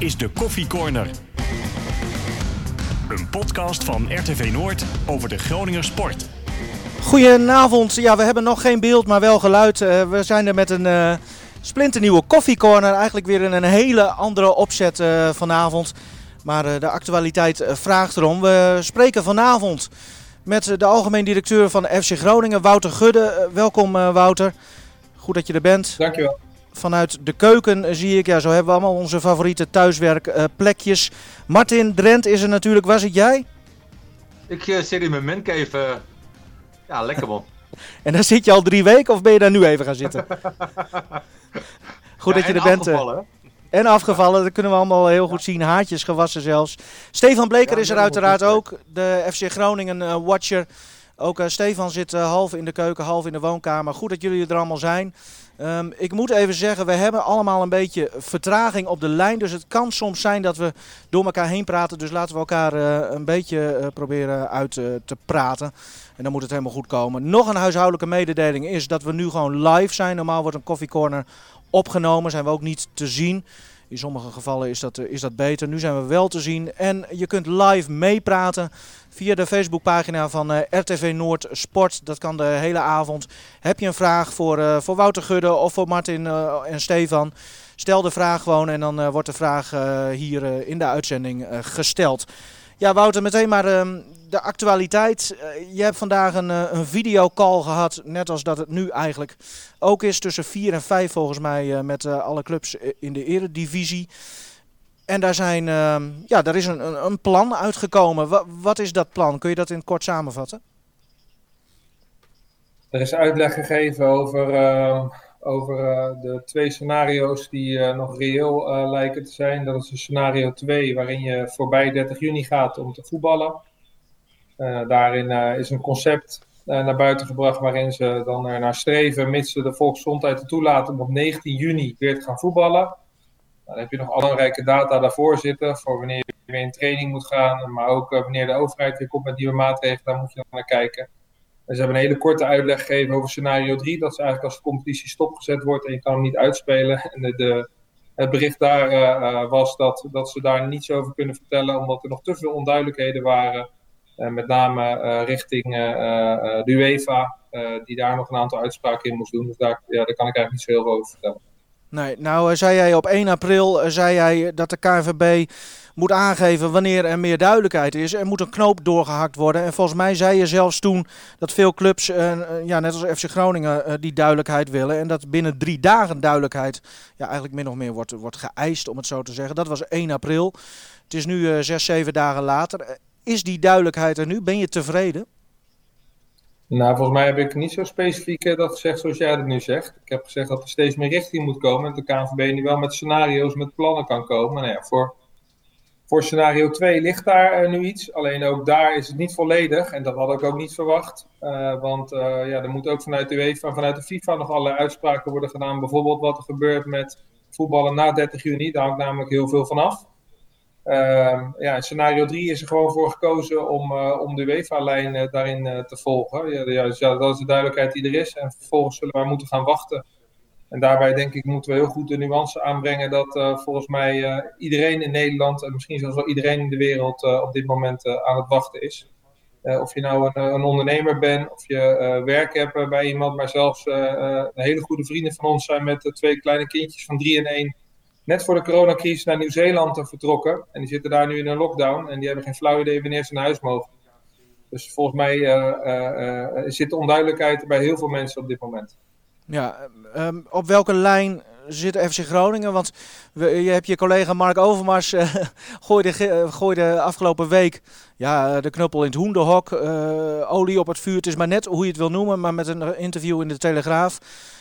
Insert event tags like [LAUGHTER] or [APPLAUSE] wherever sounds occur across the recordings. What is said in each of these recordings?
is de Koffie Corner. Een podcast van RTV Noord over de Groninger sport. Goedenavond. Ja, we hebben nog geen beeld, maar wel geluid. Uh, we zijn er met een uh, splinternieuwe koffiecorner. Eigenlijk weer in een hele andere opzet uh, vanavond. Maar de actualiteit vraagt erom. We spreken vanavond met de algemeen directeur van FC Groningen, Wouter Gudde. welkom Wouter. Goed dat je er bent. Dankjewel vanuit de keuken zie ik. Ja, zo hebben we allemaal onze favoriete thuiswerkplekjes. Martin Drent is er natuurlijk. Waar zit jij? Ik uh, zit in mijn mancave. Ja, lekker man. [LAUGHS] en dan zit je al drie weken of ben je daar nu even gaan zitten? [LAUGHS] goed dat je er bent. Eh. Afgevallen, en afgevallen, dat kunnen we allemaal heel goed zien. Haartjes gewassen zelfs. Stefan Bleker is er uiteraard ook. De FC Groningen watcher. Ook Stefan zit half in de keuken, half in de woonkamer. Goed dat jullie er allemaal zijn. Um, ik moet even zeggen, we hebben allemaal een beetje vertraging op de lijn. Dus het kan soms zijn dat we door elkaar heen praten. Dus laten we elkaar uh, een beetje uh, proberen uit uh, te praten. En dan moet het helemaal goed komen. Nog een huishoudelijke mededeling is dat we nu gewoon live zijn. Normaal wordt een koffiecorner opgenomen. Zijn we ook niet te zien. In sommige gevallen is dat, is dat beter. Nu zijn we wel te zien. En je kunt live meepraten via de Facebookpagina van uh, RTV Noord Sport. Dat kan de hele avond. Heb je een vraag voor, uh, voor Wouter Gudde of voor Martin uh, en Stefan? Stel de vraag gewoon en dan wordt de vraag hier in de uitzending gesteld. Ja, Wouter, meteen maar ehm, de actualiteit. je hebt vandaag een, een videocall gehad, net als dat het nu eigenlijk ook is. Tussen 4 en 5 volgens mij met alle clubs in de eredivisie. En daar, zijn, uh, ja, daar is een, een plan uitgekomen. Wat, is dat plan? Kun je dat in het kort samenvatten? Er is uitleg gegeven over, uh, over uh, de twee scenario's die uh, nog reëel lijken te zijn. Dat is een scenario 2, waarin je voorbij 30 juni gaat om te voetballen. daarin is een concept naar buiten gebracht waarin ze dan naar streven, mits ze de volksgezondheid toelaten, om op 19 juni weer te gaan voetballen. Dan heb je nog belangrijke data daarvoor zitten voor wanneer je weer in training moet gaan, maar ook eh, wanneer de overheid weer komt met nieuwe maatregelen, daar moet je naar kijken. En ze hebben een hele korte uitleg gegeven over scenario 3, dat ze eigenlijk als de competitie stopgezet wordt en je kan hem niet uitspelen. [LAUGHS] En de, het bericht daar uh, was dat, dat ze daar niets over kunnen vertellen, omdat er nog te veel onduidelijkheden waren. Uh, met name richting de UEFA, die daar nog een aantal uitspraken in moest doen. Dus daar, ja, daar kan ik eigenlijk niet zo heel veel over vertellen. Nee, nou zei jij op 1 april zei jij dat de KNVB moet aangeven wanneer er meer duidelijkheid is. Er moet een knoop doorgehakt worden. En volgens mij zei je zelfs toen dat veel clubs, uh, ja, net als FC Groningen, die duidelijkheid willen. En dat binnen drie dagen duidelijkheid ja, eigenlijk min of meer wordt, wordt geëist, om het zo te zeggen. Dat was 1 april. Het is nu zes, zeven dagen later. Is die duidelijkheid er nu? Ben je tevreden? Nou, volgens mij heb ik niet zo specifiek eh, dat gezegd zoals jij dat nu zegt. Ik heb gezegd dat er steeds meer richting moet komen. En de KNVB nu wel met scenario's, met plannen kan komen. Nou ja, voor, voor scenario 2 ligt daar uh, nu iets. Alleen ook daar is het niet volledig. En dat had ik ook niet verwacht. Uh, want ja, er moet ook vanuit de UEFA vanuit de FIFA nog allerlei uitspraken worden gedaan. Bijvoorbeeld wat er gebeurt met voetballen na 30 juni. Daar hangt namelijk heel veel van af. Uh, ja, in scenario 3 is er gewoon voor gekozen om, uh, om de UEFA-lijn uh, daarin uh, te volgen. Ja, dus ja, dat is de duidelijkheid die er is. En vervolgens zullen wij moeten gaan wachten. En daarbij denk ik moeten we heel goed de nuance aanbrengen dat volgens mij iedereen in Nederland en misschien zelfs wel iedereen in de wereld op dit moment aan het wachten is. of je nou een, een, ondernemer bent, of je werk hebt bij iemand, maar zelfs hele goede vrienden van ons zijn met twee kleine kindjes van drie en één net voor de coronacrisis naar Nieuw-Zeeland vertrokken. En die zitten daar nu in een lockdown. En die hebben geen flauw idee wanneer ze naar huis mogen. Dus volgens mij uh, uh, zit de onduidelijkheid bij heel veel mensen op dit moment. Ja, um, op welke lijn zit FC Groningen? Want je hebt je collega Mark Overmars uh, [LAUGHS] gooide, gooide afgelopen week ja, de knuppel in het hoenderhok. Olie op het vuur. Het is maar net hoe je het wil noemen. Maar met een interview in de Telegraaf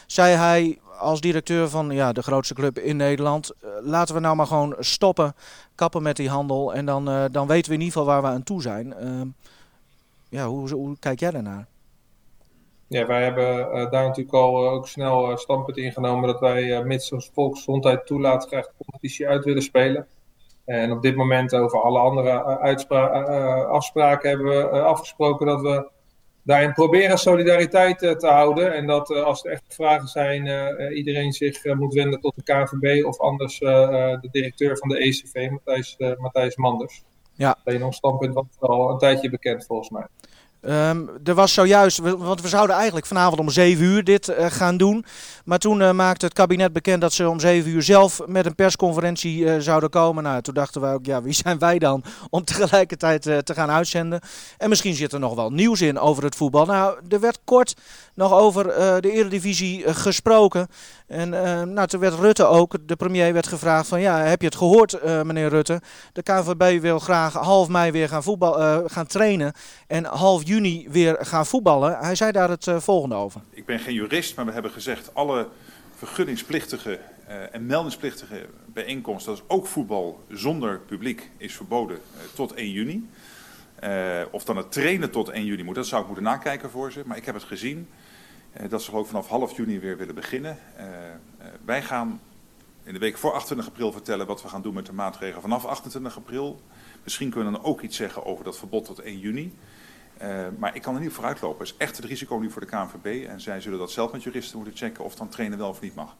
zei hij als directeur van ja, de grootste club in Nederland, uh, laten we nou maar gewoon stoppen, kappen met die handel en dan, uh, dan weten we in ieder geval waar we aan toe zijn. Uh, ja, hoe, kijk jij daarnaar? Ja, wij hebben uh, daar natuurlijk al ook snel standpunt ingenomen dat wij, mits ons volksgezondheid toelaat, graag de competitie uit willen spelen. En op dit moment over alle andere afspraken hebben we afgesproken dat we daarin proberen solidariteit te houden. En dat als er echt vragen zijn, iedereen zich moet wenden tot de KVB of anders de directeur van de ECV, Matthijs, Matthijs Manders. Ja. Dat ons standpunt was al een tijdje bekend volgens mij. Um, er was zojuist, want we zouden eigenlijk vanavond om 7 uur dit uh, gaan doen. Maar toen uh, maakte het kabinet bekend dat ze om 7 uur zelf met een persconferentie uh, zouden komen. Nou, toen dachten wij ook, ja, wie [LAUGHS] zijn wij dan om tegelijkertijd te gaan uitzenden? En misschien zit er nog wel nieuws in over het voetbal. Nou, er werd kort nog over de Eredivisie gesproken. En nou, toen werd Rutte ook, de premier werd gevraagd van, ja, heb je het gehoord, meneer Rutte? De KNVB wil graag half mei weer gaan, voetbal, gaan trainen en half juni weer gaan voetballen. Hij zei daar het uh, volgende over. Ik ben geen jurist, maar we hebben gezegd alle vergunningsplichtige uh, en meldingsplichtige bijeenkomsten, dat is ook voetbal zonder publiek, is verboden uh, tot 1 juni. of dan het trainen tot 1 juni moet, dat zou ik moeten nakijken voor ze. Maar ik heb het gezien dat ze ook vanaf half juni weer willen beginnen. wij gaan in de week voor 28 april vertellen wat we gaan doen met de maatregelen vanaf 28 april. Misschien kunnen we dan ook iets zeggen over dat verbod tot 1 juni. Uh, maar ik kan er niet vooruit lopen. Het is echt het risico nu voor de KNVB. En zij zullen dat zelf met juristen moeten checken of dan trainen wel of niet mag.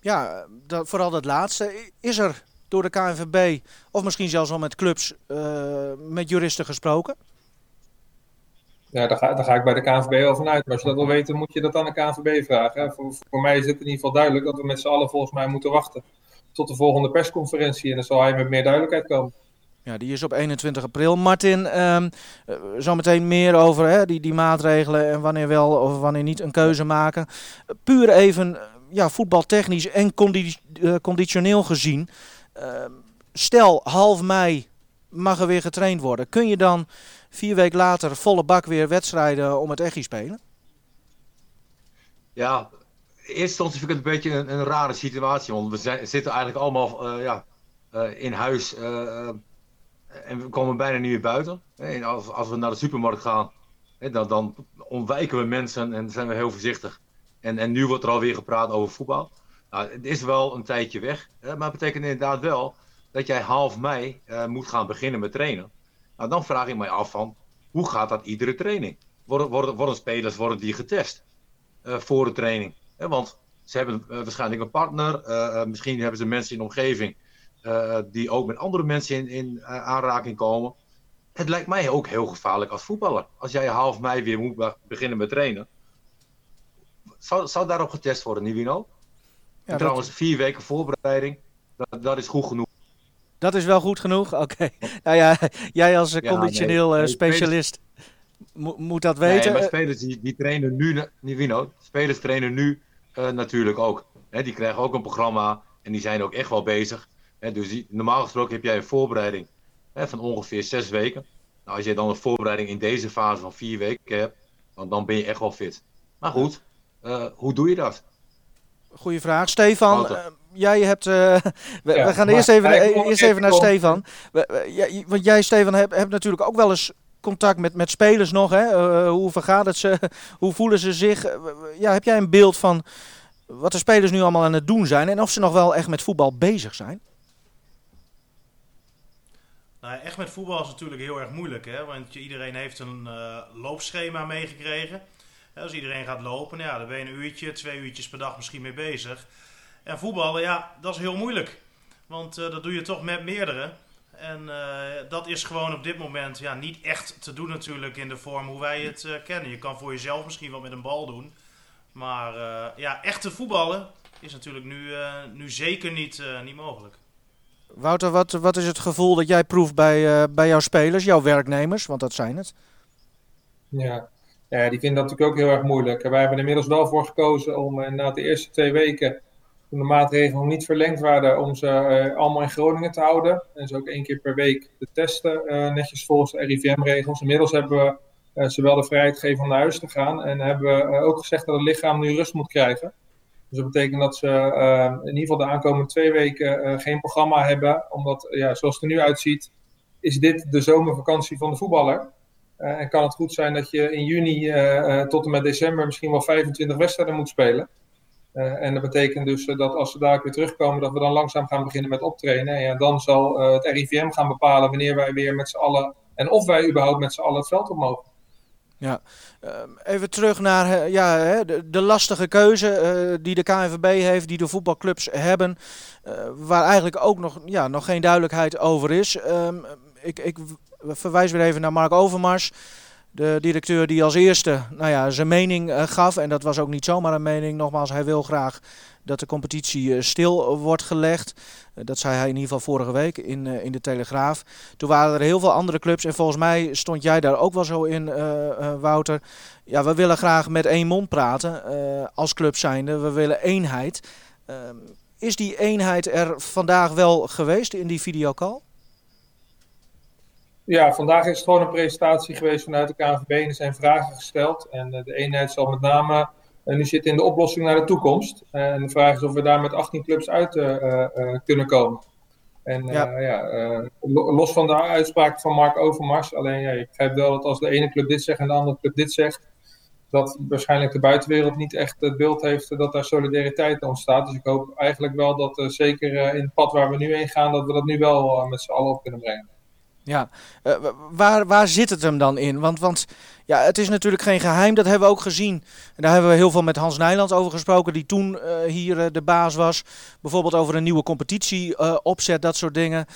Ja, dat, vooral dat laatste. Is er door de KNVB, of misschien zelfs al met clubs, uh, met juristen gesproken? Ja, daar ga, daar ga, ik bij de KNVB al vanuit. Maar als je dat wil weten, moet je dat aan de KNVB vragen. Voor, voor, mij is het in ieder geval duidelijk dat we met z'n allen volgens mij moeten wachten tot de volgende persconferentie. En dan zal hij met meer duidelijkheid komen. Ja, die is op 21 april. Martin, um, zometeen meer over hè, die, die maatregelen en wanneer wel of wanneer niet een keuze maken. Puur even ja, voetbaltechnisch en uh, conditioneel gezien. Uh, stel, half mei mag er weer getraind worden. Kun je dan vier weken later volle bak weer wedstrijden om het echi spelen? Ja, eerst instantie vind ik het een beetje een, een rare situatie. Want we zitten eigenlijk allemaal ja, in huis en we komen bijna niet meer buiten. Als, als we naar de supermarkt gaan, dan, dan ontwijken we mensen en zijn we heel voorzichtig. En, en nu wordt er alweer gepraat over voetbal. Nou, het is wel een tijdje weg, maar het betekent inderdaad wel dat jij half mei uh, moet gaan beginnen met trainen. Nou, dan vraag ik mij af van, hoe gaat dat iedere training? Worden, worden, worden spelers worden die getest uh, voor de training? want ze hebben uh, waarschijnlijk een partner, misschien hebben ze mensen in de omgeving uh, die ook met andere mensen in, in uh, aanraking komen. Het lijkt mij ook heel gevaarlijk als voetballer. Als jij half mei weer moet beginnen met trainen. Zou, zou daarop getest worden, Nivino? Ja, trouwens, vier weken voorbereiding, dat, dat, is goed genoeg. Dat is wel goed genoeg? Oké. Okay. nou ja, jij als ja, conditioneel nee, nee, specialist moet dat weten. Nee, maar spelers die, die trainen nu, Nivino, spelers trainen nu uh, natuurlijk ook. He, die krijgen ook een programma en die zijn ook echt wel bezig dus die, normaal gesproken heb jij een voorbereiding van ongeveer zes weken. Nou, als je dan een voorbereiding in deze fase van vier weken hebt, dan, dan ben je echt wel fit. Maar goed, uh, hoe doe je dat? Goeie vraag. Stefan, uh, jij hebt. Uh, [LAUGHS] we, ja, we, gaan eerst even, eerst even naar Stefan. Ja, want jij, Stefan, hebt, hebt natuurlijk ook wel eens contact met, met spelers nog. Hè? hoe vergaat het ze? [LAUGHS] Hoe voelen ze zich? ja, heb jij een beeld van wat de spelers nu allemaal aan het doen zijn en of ze nog wel echt met voetbal bezig zijn? Nou, echt met voetbal is natuurlijk heel erg moeilijk, hè? want iedereen heeft een uh, loopschema meegekregen. Als iedereen gaat lopen, ja, dan ben je een uurtje, twee uurtjes per dag misschien mee bezig. En voetballen, ja, dat is heel moeilijk. Want uh, dat doe je toch met meerdere. En uh, dat is gewoon op dit moment ja, niet echt te doen natuurlijk in de vorm hoe wij het kennen. Je kan voor jezelf misschien wel met een bal doen. Maar ja, echte voetballen is natuurlijk nu, nu zeker niet, niet mogelijk. Wouter, wat, wat is het gevoel dat jij proeft bij, uh, bij jouw spelers, jouw werknemers? Want dat zijn het. Ja. die vinden dat natuurlijk ook heel erg moeilijk. Wij hebben er inmiddels wel voor gekozen om uh, na de eerste twee weken, toen de maatregelen nog niet verlengd waren, om ze uh, allemaal in Groningen te houden. En ze ook één keer per week te testen, netjes volgens de RIVM-regels. Inmiddels hebben we ze wel de vrijheid gegeven om naar huis te gaan. En hebben we ook gezegd dat het lichaam nu rust moet krijgen. Dus dat betekent dat ze uh, in ieder geval de aankomende twee weken uh, geen programma hebben. Omdat, ja, zoals het er nu uitziet, is dit de zomervakantie van de voetballer. Uh, en kan het goed zijn dat je in juni tot en met december misschien wel 25 wedstrijden moet spelen. en dat betekent dus dat als ze daar weer terugkomen, dat we dan langzaam gaan beginnen met optrainen. En dan zal het RIVM gaan bepalen wanneer wij weer met z'n allen, en of wij überhaupt met z'n allen het veld op mogen. Ja, ehm, even terug naar ja, de, lastige keuze die de KNVB heeft, die de voetbalclubs hebben, waar eigenlijk ook nog, ja, nog geen duidelijkheid over is. Ehm, ik, ik verwijs weer even naar Mark Overmars de directeur die als eerste nou ja, zijn mening uh, gaf. En dat was ook niet zomaar een mening. Nogmaals, hij wil graag dat de competitie uh, stil wordt gelegd. Uh, dat zei hij in ieder geval vorige week in, in de Telegraaf. Toen waren er heel veel andere clubs. En volgens mij stond jij daar ook wel zo in, Wouter. Ja, we willen graag met één mond praten als club zijnde. We willen eenheid. Ehm, is die eenheid er vandaag wel geweest in die videocall? Ja, vandaag is het gewoon een presentatie geweest vanuit de KNVB en er zijn vragen gesteld. En uh, de eenheid zal met name uh, nu zitten in de oplossing naar de toekomst. Uh, en de vraag is of we daar met 18 clubs uit kunnen komen. En ja. ja los van de uitspraak van Mark Overmars, alleen ja, ik begrijp wel dat als de ene club dit zegt en de andere club dit zegt, dat waarschijnlijk de buitenwereld niet echt het beeld heeft dat daar solidariteit ontstaat. Dus ik hoop eigenlijk wel dat zeker in het pad waar we nu heen gaan, dat we dat nu wel met z'n allen op kunnen brengen. Ja, uh, waar, waar zit het hem dan in? Want, want ja, het is natuurlijk geen geheim, dat hebben we ook gezien. En daar hebben we heel veel met Hans Nijland over gesproken, die toen uh, hier uh, de baas was. Bijvoorbeeld over een nieuwe competitie opzet, dat soort dingen.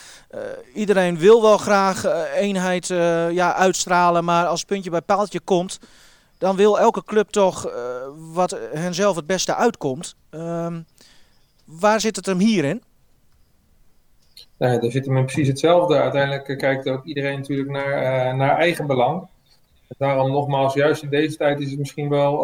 iedereen wil wel graag eenheid ja, uitstralen, maar als puntje bij paaltje komt, dan wil elke club toch wat hen zelf het beste uitkomt. Ehm, waar zit het hem hier in? Nou, daar zit hem precies hetzelfde. Uiteindelijk kijkt ook iedereen natuurlijk naar, uh, naar eigen belang. Daarom nogmaals, juist in deze tijd is het misschien wel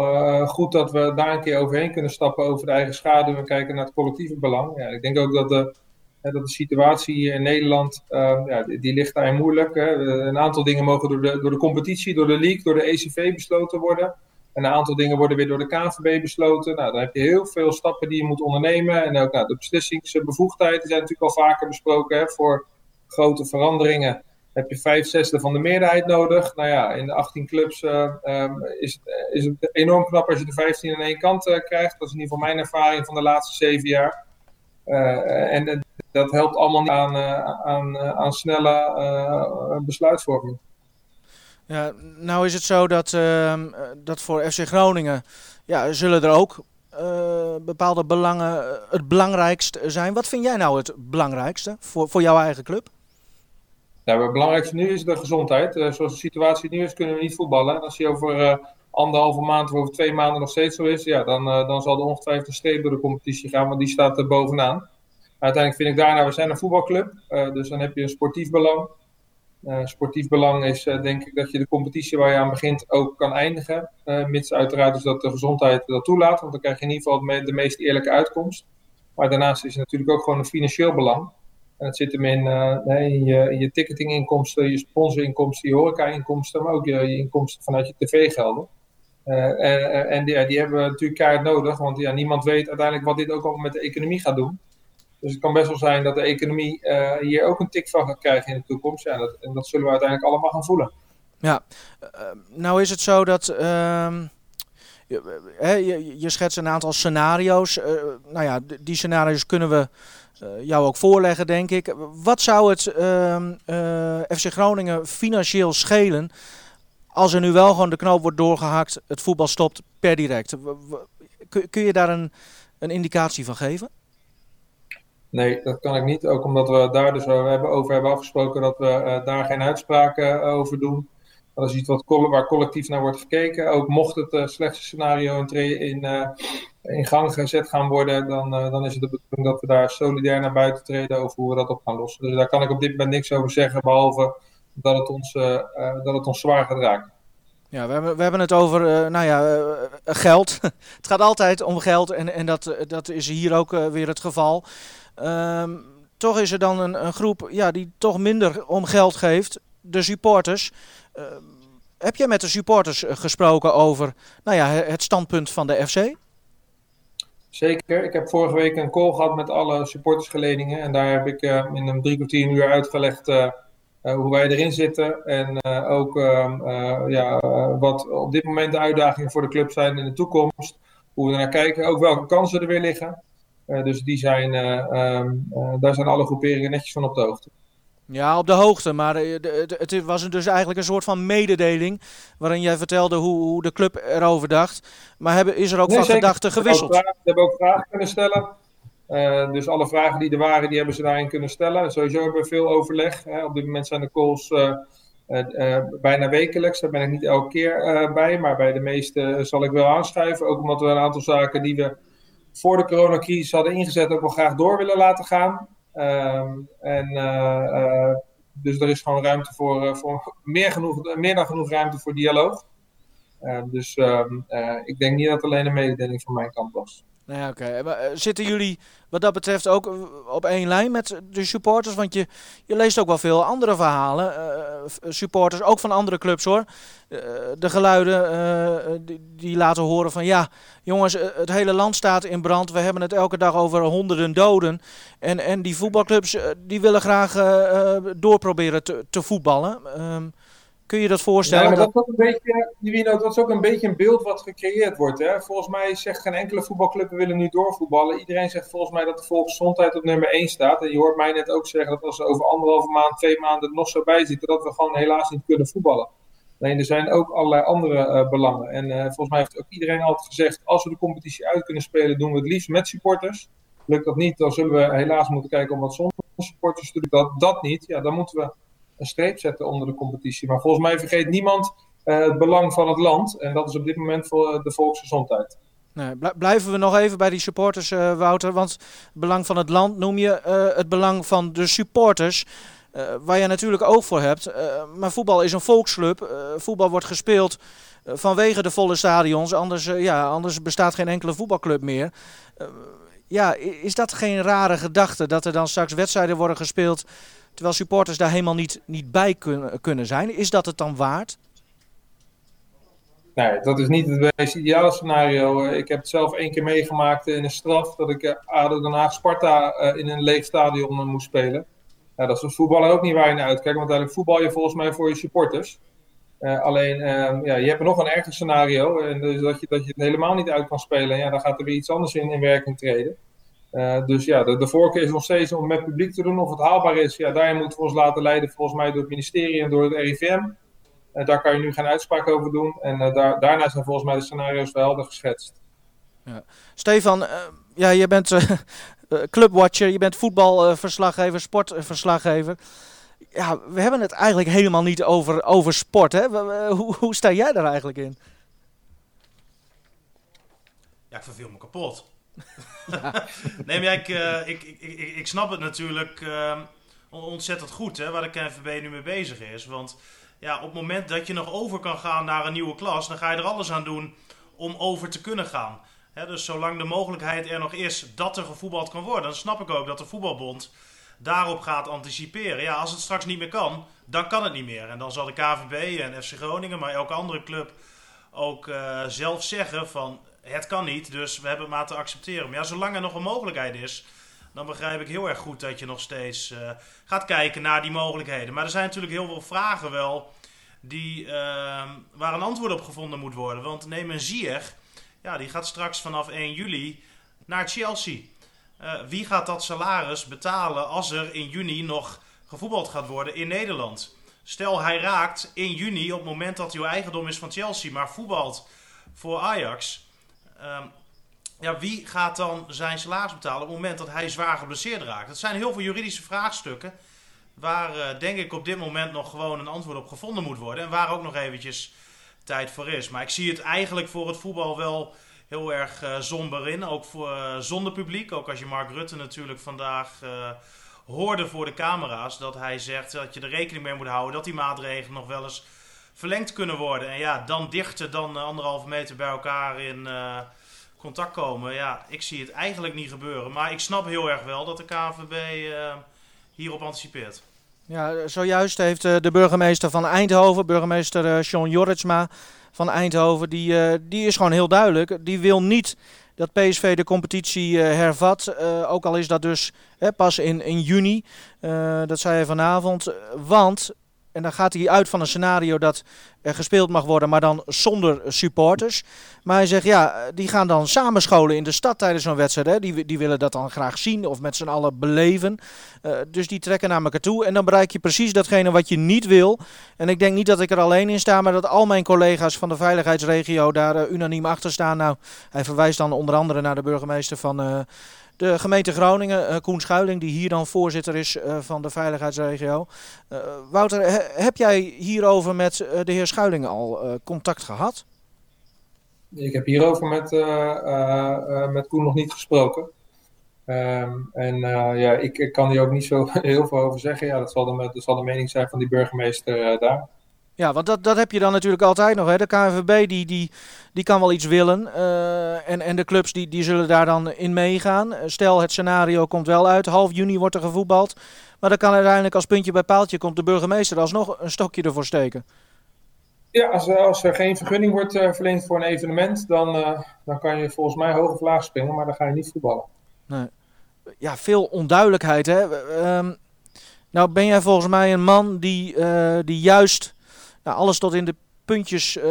goed dat we daar een keer overheen kunnen stappen over de eigen schaduw en kijken naar het collectieve belang. Ja, ik denk ook dat de, dat de situatie hier in Nederland, uh, ja, die, die, ligt daar moeilijk. Hè. Een aantal dingen mogen door de, door de competitie, door de league, door de ECV besloten worden. En een aantal dingen worden weer door de KNVB besloten. Nou, dan heb je heel veel stappen die je moet ondernemen. En ook nou, de beslissingsbevoegdheden zijn natuurlijk al vaker besproken. Hè. Voor grote veranderingen heb je vijf zesde van de meerderheid nodig. Nou ja, in de 18 clubs uh, um, is, het, is het enorm knap als je de 15 aan één kant uh, krijgt. Dat is in ieder geval mijn ervaring van de laatste zeven jaar. En dat helpt allemaal niet aan, aan, aan snelle besluitvorming. Ja, nou is het zo dat, uh, dat voor FC Groningen ja, zullen er ook uh, bepaalde belangen eh, het belangrijkst zijn. Wat vind jij nou het belangrijkste voor, voor jouw eigen club? Nou, het belangrijkste nu is de gezondheid. Zoals de situatie nu is, kunnen we niet voetballen. En als die over anderhalve maand of over twee maanden nog steeds zo is, ja, dan, dan zal er ongetwijfeld een streep door de competitie gaan, want die staat er bovenaan. Uiteindelijk vind ik daarna, we zijn een voetbalclub, dus dan heb je een sportief belang. Uh, sportief belang is uh, denk ik dat je de competitie waar je aan begint ook kan eindigen. Uh, mits uiteraard dus dat de gezondheid dat toelaat, want dan krijg je in ieder geval de meest eerlijke uitkomst. Maar daarnaast is het natuurlijk ook gewoon een financieel belang. En het zit hem in, je, in je ticketinginkomsten, je sponsorinkomsten, je horeca-inkomsten, maar ook je, inkomsten vanuit je tv-gelden. en en die, hebben we natuurlijk keihard nodig, want ja, niemand weet uiteindelijk wat dit ook al met de economie gaat doen. Dus het kan best wel zijn dat de economie uh, hier ook een tik van gaat krijgen in de toekomst. Ja, dat, en dat zullen we uiteindelijk allemaal gaan voelen. Ja, uh, nou is het zo dat. Uh, je, je, schetst een aantal scenario's. Uh, nou ja, die scenario's kunnen we jou ook voorleggen, denk ik. Wat zou het ehm, FC Groningen financieel schelen als er nu wel gewoon de knoop wordt doorgehakt, het voetbal stopt per direct? Kun, kun je daar een, een indicatie van geven? Nee, dat kan ik niet. Ook omdat we daar dus over hebben afgesproken dat we uh, daar geen uitspraken uh, over doen. Dat is iets wat, waar collectief naar wordt gekeken. Ook mocht het uh, slechtste scenario in, in, in, gang gezet gaan worden, dan, dan is het de bedoeling dat we daar solidair naar buiten treden over hoe we dat op gaan lossen. Dus daar kan ik op dit moment niks over zeggen, behalve dat het ons, dat het ons zwaar gaat raken. Ja, we hebben, we hebben het over nou ja, geld. [LAUGHS] het gaat altijd om geld en, en dat, dat is hier ook weer het geval. Um, toch is er dan een, een, groep ja, die toch minder om geld geeft, de supporters. Uh, heb jij met de supporters eh, gesproken over nou ja, het standpunt van de FC? Zeker. Ik heb vorige week een call gehad met alle supportersgeledingen. En daar heb ik uh, in een drie kwartier uur uitgelegd uh, hoe wij erin zitten. En ook ehm, ja, wat op dit moment de uitdagingen voor de club zijn in de toekomst. Hoe we naar kijken. Ook welke kansen er weer liggen. Uh, dus die zijn, uh, um, uh, daar zijn alle groeperingen netjes van op de hoogte. Ja, op de hoogte. Maar eh, het was dus eigenlijk een soort van mededeling. Waarin jij vertelde hoe, hoe de club erover dacht. Maar hebben, is er ook Nee, van gedachten gewisseld? Ze hebben ook vragen kunnen stellen. Eh, dus alle vragen die er waren, die hebben ze daarin kunnen stellen. Sowieso hebben we veel overleg. Hè. Op dit moment zijn de calls eh, eh, eh, bijna wekelijks. Daar ben ik niet elke keer eh, bij. Maar bij de meeste zal ik wel aanschuiven. Ook omdat we een aantal zaken die we voor de coronacrisis hadden ingezet... ook wel graag door willen laten gaan. Ehm, en, eh, eh, dus er is gewoon ruimte voor, eh, voor meer, genoeg, meer dan genoeg ruimte voor dialoog. Ehm, dus ehm, eh, ik denk niet dat alleen een mededeling van mijn kant was. Nou ja, oké. Zitten jullie wat dat betreft ook eh, op één lijn met de supporters? Want je, je leest ook wel veel andere verhalen. eh, f- supporters, ook van andere clubs hoor. Eh, de geluiden eh, die, laten horen van ja, jongens, eh, het hele land staat in brand. We hebben het elke dag over honderden doden. En, en die voetbalclubs eh, die willen graag eh, eh, doorproberen te, te voetballen. Ehm, kun je dat voorstellen? Ja, maar dat- is ook een beetje, Divino, dat is ook een beetje een beeld wat gecreëerd wordt. Hè? Volgens mij zegt geen enkele voetbalclub we willen nu doorvoetballen. Iedereen zegt volgens mij dat de volksgezondheid op nummer 1 staat. En je hoort mij net ook zeggen dat als er over anderhalve maand, twee maanden nog zo bij zitten, dat we gewoon helaas niet kunnen voetballen. Nee, er zijn ook allerlei andere eh, belangen. En eh, volgens mij heeft ook iedereen altijd gezegd, als we de competitie uit kunnen spelen, doen we het liefst met supporters. Lukt dat niet, dan zullen we helaas moeten kijken om wat zonder supporters te doen. Dat, dat niet, ja, dan moeten we een streep zetten onder de competitie. Maar volgens mij vergeet niemand eh, het belang van het land. En dat is op dit moment voor eh, de volksgezondheid. Nee, bl- blijven we nog even bij die supporters, eh, Wouter. Want het belang van het land noem je het belang van de supporters. waar je natuurlijk oog voor hebt. Maar voetbal is een volksclub. Voetbal wordt gespeeld vanwege de volle stadions. Anders, ja, anders bestaat geen enkele voetbalclub meer. Ja, is dat geen rare gedachte dat er dan straks wedstrijden worden gespeeld. Terwijl supporters daar helemaal niet, niet bij kunnen, kunnen zijn? Is dat het dan waard? Nee, dat is niet het meest ideale scenario. Ik heb het zelf één keer meegemaakt in een straf. Dat ik eh, ADO Den Haag Sparta eh, in een leeg stadion eh, moest spelen. Dat is als voetballer ook niet waar je naar uitkijkt. Want uiteindelijk voetbal je volgens mij voor je supporters. Alleen, eh, ja, je hebt nog een erger scenario. En dus dat, je, dat je het helemaal niet uit kan spelen. En ja, dan gaat er weer iets anders in, in werking treden. Eh, dus ja, de, de voorkeur is nog steeds om met publiek te doen. Of het haalbaar is, ja, daarin moeten we ons laten leiden volgens mij door het ministerie en door het RIVM. Eh, daar kan je nu geen uitspraak over doen. En eh, daar, daarna zijn volgens mij de scenario's wel helder geschetst. Stefan, eh, ja, je bent [LAUGHS] clubwatcher, je bent voetbalverslaggever, sportverslaggever. Ja, we hebben het eigenlijk helemaal niet over, over sport. Hè? Hoe, hoe sta jij daar eigenlijk in? Ja, ik verveel me kapot. [LAUGHS] nee, maar ik, eh, ik, ik, ik, ik snap het natuurlijk eh, ontzettend goed hè, waar de KNVB nu mee bezig is. Want ja, op het moment dat je nog over kan gaan naar een nieuwe klas, dan ga je er alles aan doen om over te kunnen gaan. Hè, dus zolang de mogelijkheid er nog is dat er gevoetbald kan worden, dan snap ik ook dat de voetbalbond daarop gaat anticiperen. Ja, als het straks niet meer kan, dan kan het niet meer. En dan zal de KVB en FC Groningen, maar elke andere club ook eh, zelf zeggen van het kan niet, dus we hebben maar te accepteren. Maar ja, zolang er nog een mogelijkheid is, dan begrijp ik heel erg goed dat je nog steeds eh, gaat kijken naar die mogelijkheden. Maar er zijn natuurlijk heel veel vragen wel die, eh, waar een antwoord op gevonden moet worden. Want neem een Ziyech, ja, die gaat straks vanaf 1 juli naar Chelsea. Eh, wie gaat dat salaris betalen als er in juni nog gevoetbald gaat worden in Nederland? Stel hij raakt in juni op het moment dat hij eigendom is van Chelsea, maar voetbalt voor Ajax. Ehm, ja, wie gaat dan zijn salaris betalen op het moment dat hij zwaar geblesseerd raakt? Dat zijn heel veel juridische vraagstukken waar eh, denk ik op dit moment nog gewoon een antwoord op gevonden moet worden. En waar ook nog eventjes tijd voor is. Maar ik zie het eigenlijk voor het voetbal wel heel erg eh somber in. Ook voor, eh, zonder publiek. Ook als je Mark Rutte natuurlijk vandaag hoorde voor de camera's. Dat hij zegt dat je er rekening mee moet houden dat die maatregelen nog wel eens verlengd kunnen worden. En ja, dan dichter dan eh, anderhalve meter bij elkaar in eh, contact komen. Ja, ik zie het eigenlijk niet gebeuren. Maar ik snap heel erg wel dat de KNVB eh, hierop anticipeert. Ja, zojuist heeft de burgemeester van Eindhoven, burgemeester Sean Jorritsma van Eindhoven, die, die is gewoon heel duidelijk. Die wil niet dat PSV de competitie hervat, ook al is dat dus pas in, in juni. Dat zei hij vanavond, want, en dan gaat hij uit van een scenario dat er gespeeld mag worden, maar dan zonder supporters. Maar hij zegt, ja, die gaan dan samenscholen in de stad tijdens zo'n wedstrijd. Hè. Die, die willen dat dan graag zien of met z'n allen beleven. Uh, dus die trekken naar elkaar toe. En dan bereik je precies datgene wat je niet wil. En ik denk niet dat ik er alleen in sta, maar dat al mijn collega's van de veiligheidsregio daar uh, unaniem achter staan. Nou, hij verwijst dan onder andere naar de burgemeester van... Uh, de gemeente Groningen, uh, Koen Schuiling, die hier dan voorzitter is uh, van de veiligheidsregio. Uh, Wouter, he, heb jij hierover met de heer Schuiling al contact gehad? Ik heb hierover met, met Koen nog niet gesproken. Um, en ja, ik, ik, kan hier ook niet zo [LAUGHS] heel veel over zeggen. Ja, dat zal de, dat zal de mening zijn van die burgemeester daar. Ja, want dat, dat heb je dan natuurlijk altijd nog. Hè. De KNVB die, die, die kan wel iets willen. Uh, en, en de clubs die, die zullen daar dan in meegaan. Stel, het scenario komt wel uit. Half juni wordt er gevoetbald. Maar dan kan uiteindelijk als puntje bij paaltje komt de burgemeester alsnog een stokje ervoor steken. Ja, als, als er geen vergunning wordt uh, verleend voor een evenement, dan, uh, dan kan je volgens mij hoog of laag springen, maar dan ga je niet voetballen. Nee. Ja, veel onduidelijkheid. Hè? Um, nou ben jij volgens mij een man die, die juist nou, alles tot in de puntjes uh,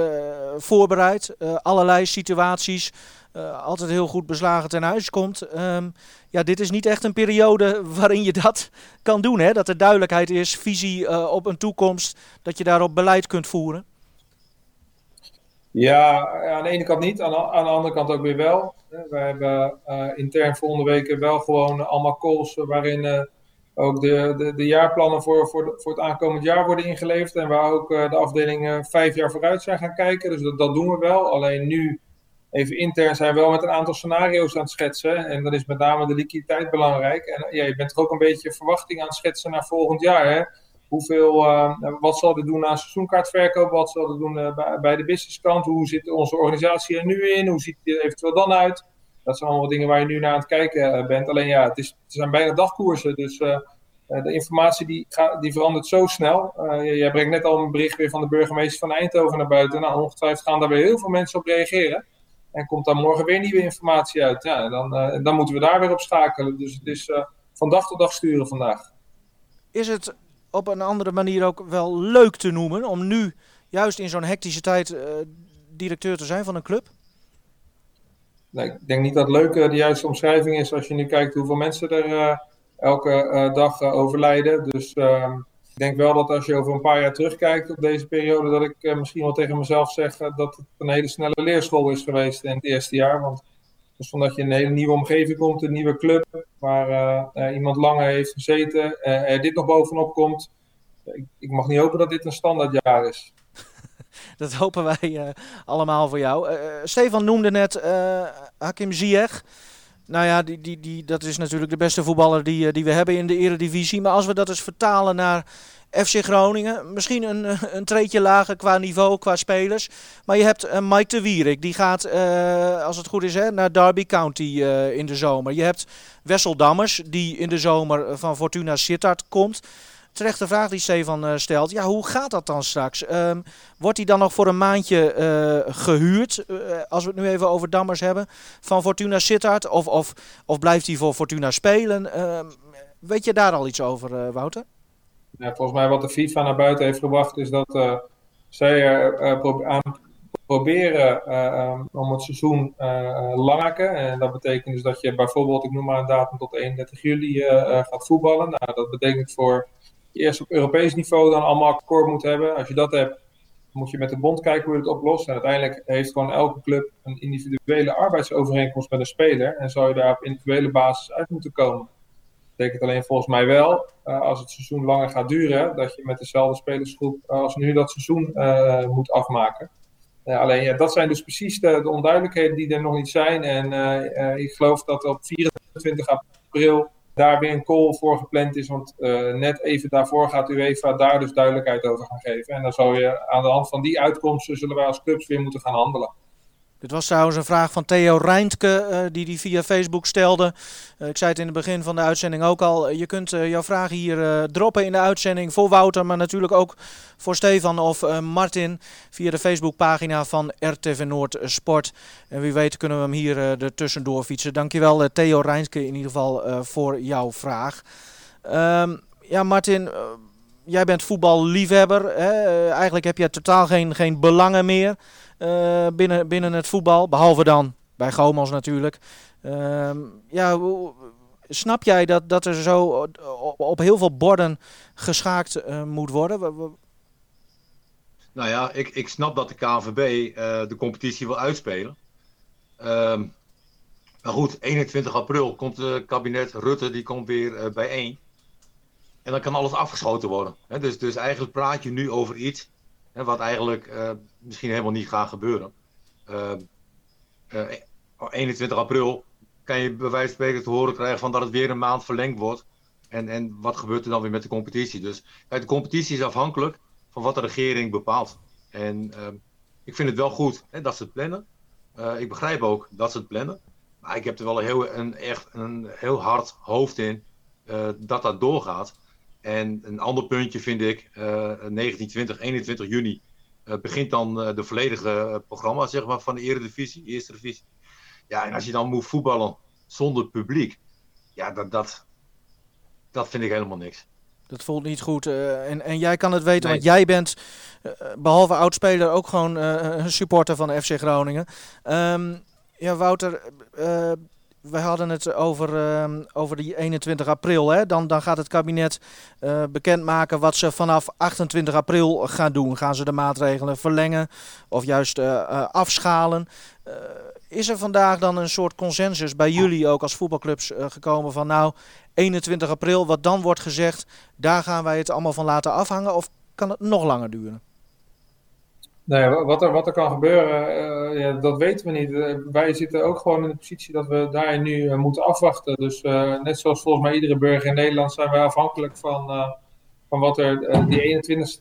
voorbereid. Uh, allerlei situaties. Uh, altijd heel goed beslagen ten huis komt. Um, ja, dit is niet echt een periode [LAUGHS] waarin je dat kan doen. Hè? Dat er duidelijkheid is, visie op een toekomst. Dat je daarop beleid kunt voeren. Ja, aan de ene kant niet. Aan de, aan de andere kant ook weer wel. We hebben intern volgende week wel gewoon allemaal calls waarin ook de, de, de jaarplannen voor, voor, voor het aankomend jaar worden ingeleverd. En waar ook uh, de afdelingen vijf jaar vooruit zijn gaan kijken. Dus dat, dat doen we wel. Alleen nu, even intern, zijn we wel met een aantal scenario's aan het schetsen. En dan is met name de liquiditeit belangrijk. En ja, je bent toch ook een beetje verwachting aan het schetsen naar volgend jaar. Hè? Hoeveel, uh, wat zal dit doen aan seizoenkaartverkoop? Wat zal dit doen uh, bij, bij de businesskant? Hoe zit onze organisatie er nu in? Hoe ziet het eventueel dan uit? Dat zijn allemaal dingen waar je nu naar aan het kijken eh, bent. Alleen ja, het, is, het zijn bijna dagkoersen. Dus uh, de informatie die, gaat, die verandert zo snel. Jij brengt net al een bericht weer van de burgemeester van Eindhoven naar buiten. Nou, ongetwijfeld gaan daar weer heel veel mensen op reageren. En komt daar morgen weer nieuwe informatie uit. Ja, dan, dan moeten we daar weer op schakelen. Dus het is van dag tot dag sturen vandaag. Is het op een andere manier ook wel leuk te noemen om nu juist in zo'n hectische tijd directeur te zijn van een club? Nee, ik denk niet dat leuk de juiste omschrijving is als je nu kijkt hoeveel mensen er uh, elke uh, dag uh, overlijden. Dus ehm, ik denk wel dat als je over een paar jaar terugkijkt op deze periode, dat ik misschien wel tegen mezelf zeg dat het een hele snelle leerschool is geweest in het eerste jaar. Want dus omdat je in een hele nieuwe omgeving komt, een nieuwe club, waar iemand langer heeft gezeten, er dit nog bovenop komt. Ik, ik mag niet hopen dat dit een standaardjaar is. [LAUGHS] Dat hopen wij uh, allemaal voor jou. Uh, Stefan noemde net Hakim Ziyech. Nou ja, die, die, die, dat is natuurlijk de beste voetballer die, die we hebben in de eredivisie. Maar als we dat eens vertalen naar FC Groningen. Misschien een, een treetje lager qua niveau, qua spelers. Maar je hebt Mike de Wierik. Die gaat, als het goed is, hè, naar Derby County in de zomer. Je hebt Wessel Dammers, die in de zomer van Fortuna Sittard komt terechte vraag die Stefan uh, stelt. Ja, hoe gaat dat dan straks? Um, wordt hij dan nog voor een maandje uh, gehuurd, uh, als we het nu even over Dammers hebben, van Fortuna Sittard? Of, of, of blijft hij voor Fortuna spelen? Ehm, weet je daar al iets over, Wouter? Ja, volgens mij wat de FIFA naar buiten heeft gebracht is dat zij pro aan proberen um, om het seizoen lang maken. En dat betekent dus dat je bijvoorbeeld, ik noem maar een datum tot 31 juli gaat voetballen. Nou, dat betekent voor eerst op Europees niveau dan allemaal akkoord moet hebben. Als je dat hebt, moet je met de bond kijken hoe je het oplost. En uiteindelijk heeft gewoon elke club een individuele arbeidsovereenkomst met een speler. En zou je daar op individuele basis uit moeten komen. Dat betekent alleen volgens mij wel, uh, als het seizoen langer gaat duren, dat je met dezelfde spelersgroep uh, als nu dat seizoen uh, moet afmaken. alleen ja, dat zijn dus precies de, de, onduidelijkheden die er nog niet zijn. En ik geloof dat op 24 april daar weer een call voor gepland is. Want uh, net even daarvoor gaat UEFA daar dus duidelijkheid over gaan geven. En dan zou je aan de hand van die uitkomsten zullen wij als clubs weer moeten gaan handelen. Dit was trouwens een vraag van Theo Reintke, uh, die die via Facebook stelde. Uh, ik zei het in het begin van de uitzending ook al. Je kunt jouw vragen hier droppen in de uitzending voor Wouter, maar natuurlijk ook voor Stefan of Martin via de Facebookpagina van RTV Noord Sport. En wie weet kunnen we hem hier er tussendoor fietsen. Dankjewel Theo Reintke in ieder geval voor jouw vraag. Um, ja, Martin jij bent voetballiefhebber. Hè? Eh, eigenlijk heb je totaal geen, geen belangen meer eh, binnen, binnen het voetbal. Behalve dan bij Gomos natuurlijk. Ehm, ja, snap jij dat, dat er zo op, op heel veel borden geschaakt moet worden? Nou ja, ik, ik snap dat de KNVB de competitie wil uitspelen. Ehm, maar goed, 21 april komt het kabinet Rutte, die komt weer bijeen. En dan kan alles afgeschoten worden. dus, dus eigenlijk praat je nu over iets wat eigenlijk uh, misschien helemaal niet gaat gebeuren. Uh, uh, 21 april kan je bij wijze van spreken te horen krijgen van dat het weer een maand verlengd wordt. En, en wat gebeurt er dan weer met de competitie? Dus de competitie is afhankelijk van wat de regering bepaalt. En ehm, ik vind het wel goed dat ze het plannen. Eh, ik begrijp ook dat ze het plannen. Maar ik heb er wel heel, een, echt een heel hard hoofd in dat dat doorgaat. En een ander puntje vind ik, uh, 19, 20, 21 juni uh, begint dan uh, de volledige programma zeg maar, van de Eredivisie, Eerste Divisie. Ja, en als je dan moet voetballen zonder publiek, ja, dat, dat, dat vind ik helemaal niks. Dat voelt niet goed. Uh, en, en jij kan het weten, nee. want jij bent, uh, behalve oudspeler, ook gewoon uh, een supporter van FC Groningen. Um, ja, Wouter, we hadden het over, uh, over die 21 april. Hè? Dan, dan gaat het kabinet uh, bekendmaken wat ze vanaf 28 april gaan doen. Gaan ze de maatregelen verlengen of juist uh, afschalen? is er vandaag dan een soort consensus bij jullie ook als voetbalclubs gekomen van nou 21 april, wat dan wordt gezegd, daar gaan wij het allemaal van laten afhangen? Of kan het nog langer duren? Nee, wat er, wat er kan gebeuren, uh, ja, dat weten we niet. Uh, wij zitten ook gewoon in de positie dat we daar nu uh, moeten afwachten. Dus net zoals volgens mij iedere burger in Nederland zijn wij afhankelijk van, van wat er die 21ste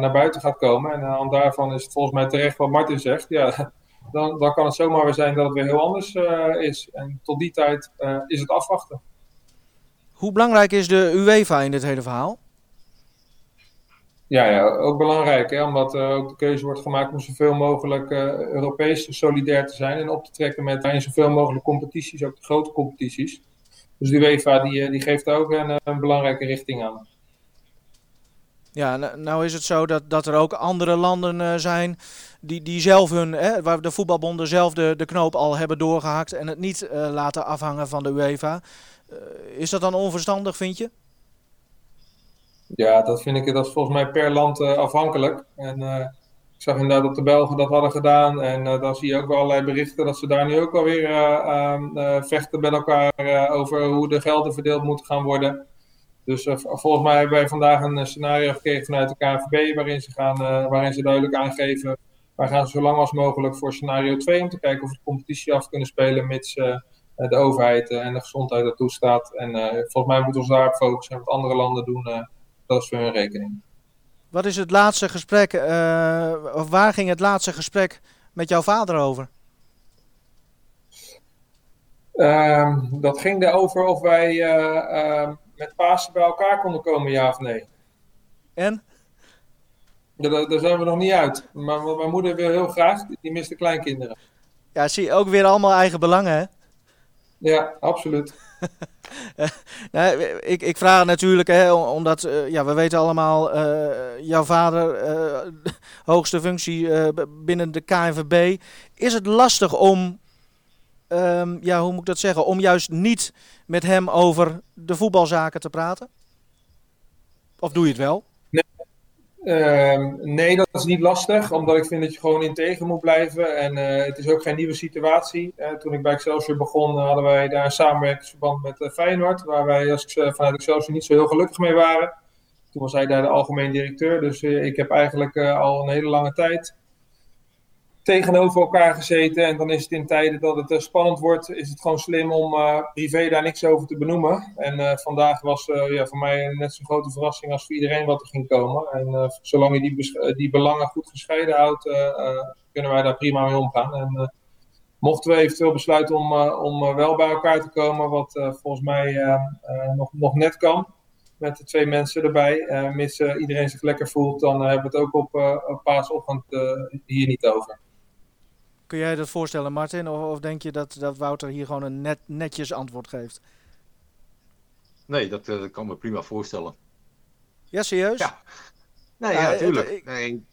naar buiten gaat komen. En aan daarvan is het volgens mij terecht wat Martin zegt. Ja, [LAUGHS] dan, dan kan het zomaar weer zijn dat het weer heel anders is. En tot die tijd is het afwachten. Hoe belangrijk is de UEFA in dit hele verhaal? Ja, ja, ook belangrijk, hè, omdat uh, ook de keuze wordt gemaakt om zoveel mogelijk uh, Europees solidair te zijn en op te trekken met in zoveel mogelijk competities, ook de grote competities. Dus de UEFA die, die geeft ook een, belangrijke richting aan. Ja, nou, nou is het zo dat, dat er ook andere landen uh, zijn die, die zelf hun, hè, waar de voetbalbonden zelf de, de knoop al hebben doorgehakt en het niet laten afhangen van de UEFA. is dat dan onverstandig, vind je? Ja, dat vind ik dat is volgens mij per land uh, afhankelijk. En uh, ik zag inderdaad dat de Belgen dat hadden gedaan. En uh, dan zie je ook wel allerlei berichten dat ze daar nu ook alweer vechten met elkaar over hoe de gelden verdeeld moeten gaan worden. Dus volgens mij hebben wij vandaag een scenario gekregen vanuit de KNVB waarin ze, gaan, waarin ze duidelijk aangeven. Wij gaan zo lang als mogelijk voor scenario 2 om te kijken of we de competitie af kunnen spelen mits de overheid en de gezondheid dat toestaat. En volgens mij moeten we ons daarop focussen en wat andere landen doen dat is voor hun rekening. Wat is het laatste gesprek, uh, of waar ging het laatste gesprek met jouw vader over? Uh, dat ging erover of wij uh, uh, met Pasen bij elkaar konden komen, ja of nee. En? Daar, daar, zijn we nog niet uit. Maar mijn moeder wil heel graag, die mist de kleinkinderen. Ja, zie ook weer allemaal eigen belangen, hè? Ja, absoluut. [LAUGHS] nou, ik, ik vraag natuurlijk, hè, omdat uh, ja, we weten allemaal, uh, jouw vader, uh, [LAUGHS] hoogste functie binnen de KNVB. Is het lastig om, um, ja, hoe moet ik dat zeggen, om juist niet met hem over de voetbalzaken te praten? Of doe je het wel? Nee. Uh, nee, dat is niet lastig, omdat ik vind dat je gewoon integer moet blijven. En uh, het is ook geen nieuwe situatie. Uh, toen ik bij Excelsior begon, hadden wij daar een samenwerkingsverband met Feyenoord, waar wij als, vanuit Excelsior niet zo heel gelukkig mee waren. Toen was hij daar de algemeen directeur, dus ik heb eigenlijk al een hele lange tijd tegenover elkaar gezeten. En dan is het in tijden dat het uh, spannend wordt, is het gewoon slim om uh, privé daar niks over te benoemen. En uh, vandaag was ja, voor mij net zo'n grote verrassing als voor iedereen wat er ging komen. En zolang je die, die belangen goed gescheiden houdt, kunnen wij daar prima mee omgaan. En mochten we eventueel besluiten om, om wel bij elkaar te komen, wat volgens mij nog, nog net kan. Met de twee mensen erbij, mits iedereen zich lekker voelt, dan hebben we het ook op, op paasochtend hier niet over. Kun jij dat voorstellen, Martin? Of, of, denk je dat, dat Wouter hier gewoon een net, netjes antwoord geeft? Nee, dat, dat kan me prima voorstellen. Ja, serieus? Ja. Nee, Ja, ja, het- tuurlijk. ik- Nee,